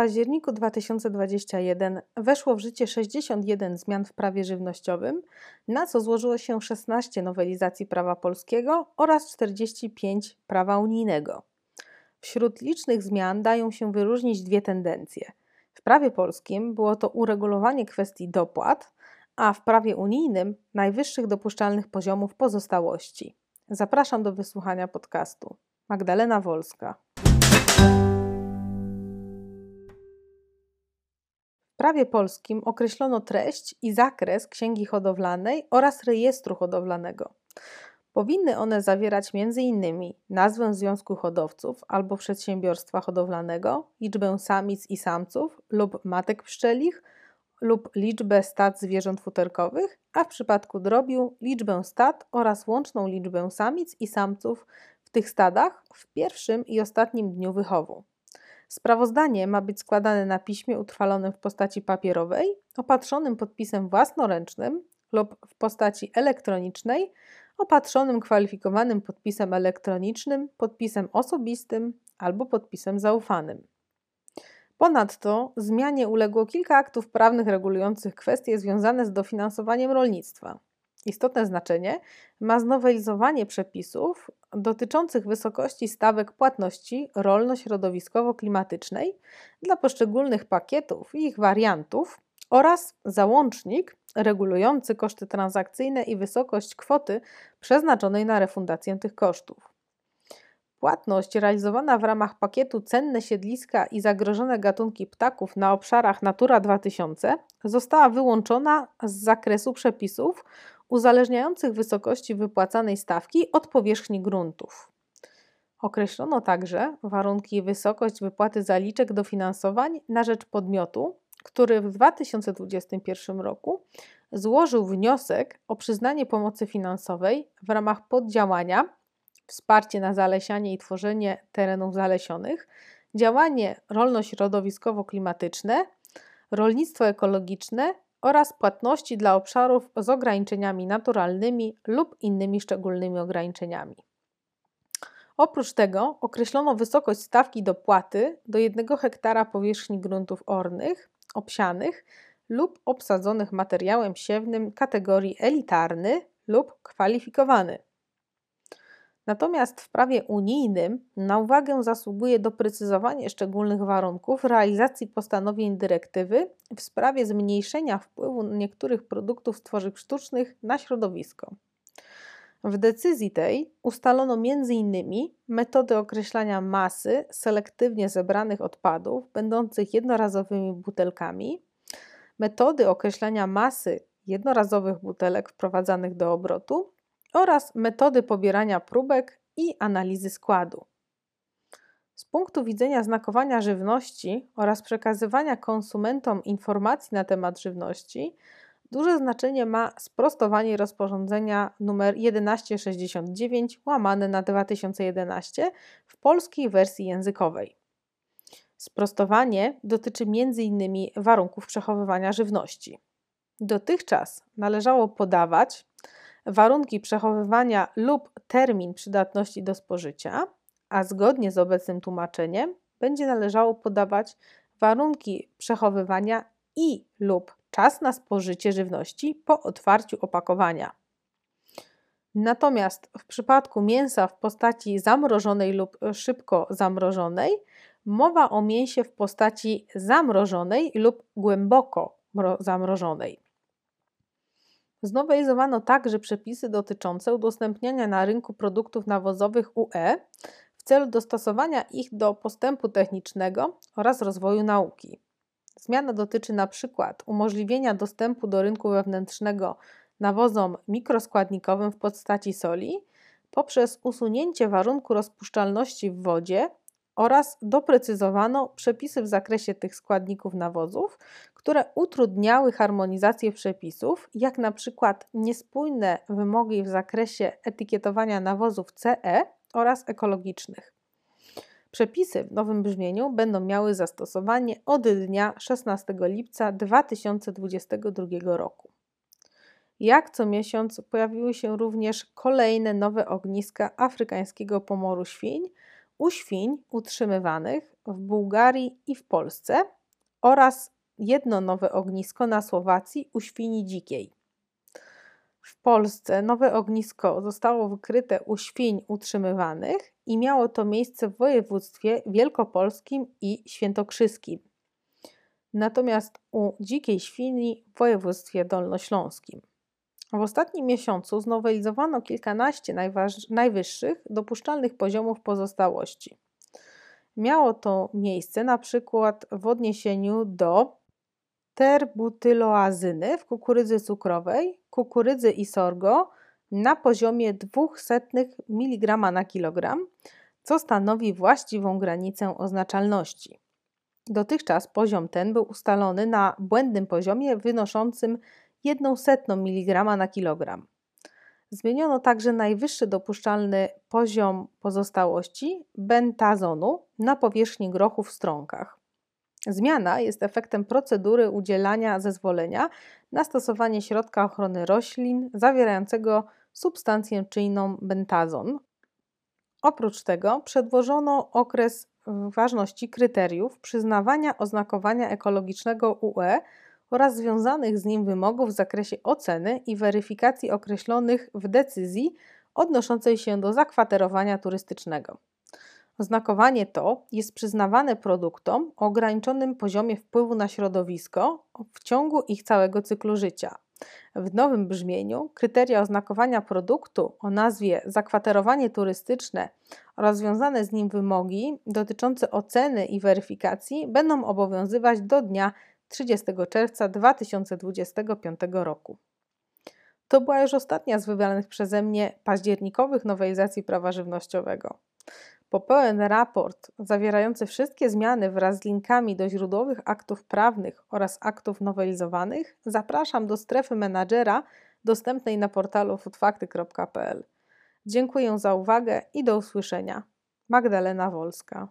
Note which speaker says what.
Speaker 1: październiku 2021 weszło w życie 61 zmian w prawie żywnościowym, na co złożyło się 16 nowelizacji prawa polskiego oraz 45 prawa unijnego. Wśród licznych zmian dają się wyróżnić dwie tendencje. W prawie polskim było to uregulowanie kwestii dopłat, a w prawie unijnym najwyższych dopuszczalnych poziomów pozostałości. Zapraszam do wysłuchania podcastu. Magdalena Wolska. Prawie polskim określono treść i zakres księgi hodowlanej oraz rejestru hodowlanego. Powinny one zawierać m.in. nazwę Związku Hodowców albo Przedsiębiorstwa Hodowlanego, liczbę samic i samców lub matek pszczelich lub liczbę stad zwierząt futerkowych, a w przypadku drobiu liczbę stad oraz łączną liczbę samic i samców w tych stadach w pierwszym i ostatnim dniu wychowu. Sprawozdanie ma być składane na piśmie utrwalonym w postaci papierowej, opatrzonym podpisem własnoręcznym lub w postaci elektronicznej, opatrzonym kwalifikowanym podpisem elektronicznym, podpisem osobistym albo podpisem zaufanym. Ponadto zmianie uległo kilka aktów prawnych regulujących kwestie związane z dofinansowaniem rolnictwa. Istotne znaczenie ma znowelizowanie przepisów dotyczących wysokości stawek płatności rolno-środowiskowo-klimatycznej dla poszczególnych pakietów i ich wariantów oraz załącznik regulujący koszty transakcyjne i wysokość kwoty przeznaczonej na refundację tych kosztów. Płatność realizowana w ramach pakietu Cenne siedliska i zagrożone gatunki ptaków na obszarach Natura 2000 została wyłączona z zakresu przepisów uzależniających wysokości wypłacanej stawki od powierzchni gruntów. Określono także warunki i wysokość wypłaty zaliczek dofinansowań na rzecz podmiotu, który w 2021 roku złożył wniosek o przyznanie pomocy finansowej w ramach poddziałania Wsparcie na zalesianie i tworzenie terenów zalesionych, działanie rolno-środowiskowo-klimatyczne, rolnictwo ekologiczne oraz płatności dla obszarów z ograniczeniami naturalnymi lub innymi szczególnymi ograniczeniami. Oprócz tego określono wysokość stawki dopłaty do 1 hektara powierzchni gruntów ornych, obsianych lub obsadzonych materiałem siewnym kategorii elitarny lub kwalifikowany. Natomiast w prawie unijnym na uwagę zasługuje doprecyzowanie szczególnych warunków realizacji postanowień dyrektywy w sprawie zmniejszenia wpływu niektórych produktów z tworzyw sztucznych na środowisko. W decyzji tej ustalono m.in. metody określania masy selektywnie zebranych odpadów będących jednorazowymi butelkami, metody określania masy jednorazowych butelek wprowadzanych do obrotu oraz metody pobierania próbek i analizy składu. Z punktu widzenia znakowania żywności oraz przekazywania konsumentom informacji na temat żywności, duże znaczenie ma sprostowanie rozporządzenia nr 1169 łamane na 2011 w polskiej wersji językowej. Sprostowanie dotyczy m.in. warunków przechowywania żywności. Dotychczas należało podawać warunki przechowywania lub termin przydatności do spożycia, a zgodnie z obecnym tłumaczeniem będzie należało podawać warunki przechowywania i lub czas na spożycie żywności po otwarciu opakowania. Natomiast w przypadku mięsa w postaci zamrożonej lub szybko zamrożonej, mowa o mięsie w postaci zamrożonej lub głęboko zamrożonej. Znowelizowano także przepisy dotyczące udostępniania na rynku produktów nawozowych UE w celu dostosowania ich do postępu technicznego oraz rozwoju nauki. Zmiana dotyczy np. umożliwienia dostępu do rynku wewnętrznego nawozom mikroskładnikowym w postaci soli poprzez usunięcie warunku rozpuszczalności w wodzie oraz doprecyzowano przepisy w zakresie tych składników nawozów, które utrudniały harmonizację przepisów, jak na przykład niespójne wymogi w zakresie etykietowania nawozów CE oraz ekologicznych. Przepisy w nowym brzmieniu będą miały zastosowanie od dnia 16 lipca 2022 roku. Jak co miesiąc pojawiły się również kolejne nowe ogniska afrykańskiego pomoru świń, u świń utrzymywanych w Bułgarii i w Polsce oraz jedno nowe ognisko na Słowacji u świni dzikiej. W Polsce nowe ognisko zostało wykryte u świń utrzymywanych i miało to miejsce w województwie wielkopolskim i świętokrzyskim. Natomiast u dzikiej świni w województwie dolnośląskim. W ostatnim miesiącu znowelizowano kilkanaście najwyższych dopuszczalnych poziomów pozostałości. Miało to miejsce na przykład w odniesieniu do terbutyloazyny w kukurydzy cukrowej, kukurydzy i sorgo na poziomie 200 mg na kilogram, co stanowi właściwą granicę oznaczalności. Dotychczas poziom ten był ustalony na błędnym poziomie wynoszącym 100 mg na kilogram. Zmieniono także najwyższy dopuszczalny poziom pozostałości bentazonu na powierzchni grochu w strąkach. Zmiana jest efektem procedury udzielania zezwolenia na stosowanie środka ochrony roślin zawierającego substancję czynną bentazon. Oprócz tego przedłożono okres ważności kryteriów przyznawania oznakowania ekologicznego UE oraz związanych z nim wymogów w zakresie oceny i weryfikacji określonych w decyzji odnoszącej się do zakwaterowania turystycznego. Oznakowanie to jest przyznawane produktom o ograniczonym poziomie wpływu na środowisko w ciągu ich całego cyklu życia. W nowym brzmieniu kryteria oznakowania produktu o nazwie zakwaterowanie turystyczne oraz związane z nim wymogi dotyczące oceny i weryfikacji będą obowiązywać do dnia 30 czerwca 2025 roku. To była już ostatnia z wybranych przeze mnie październikowych nowelizacji prawa żywnościowego. Po pełen raport zawierający wszystkie zmiany wraz z linkami do źródłowych aktów prawnych oraz aktów nowelizowanych zapraszam do strefy menadżera dostępnej na portalu foodfakty.pl. Dziękuję za uwagę i do usłyszenia. Magdalena Wolska.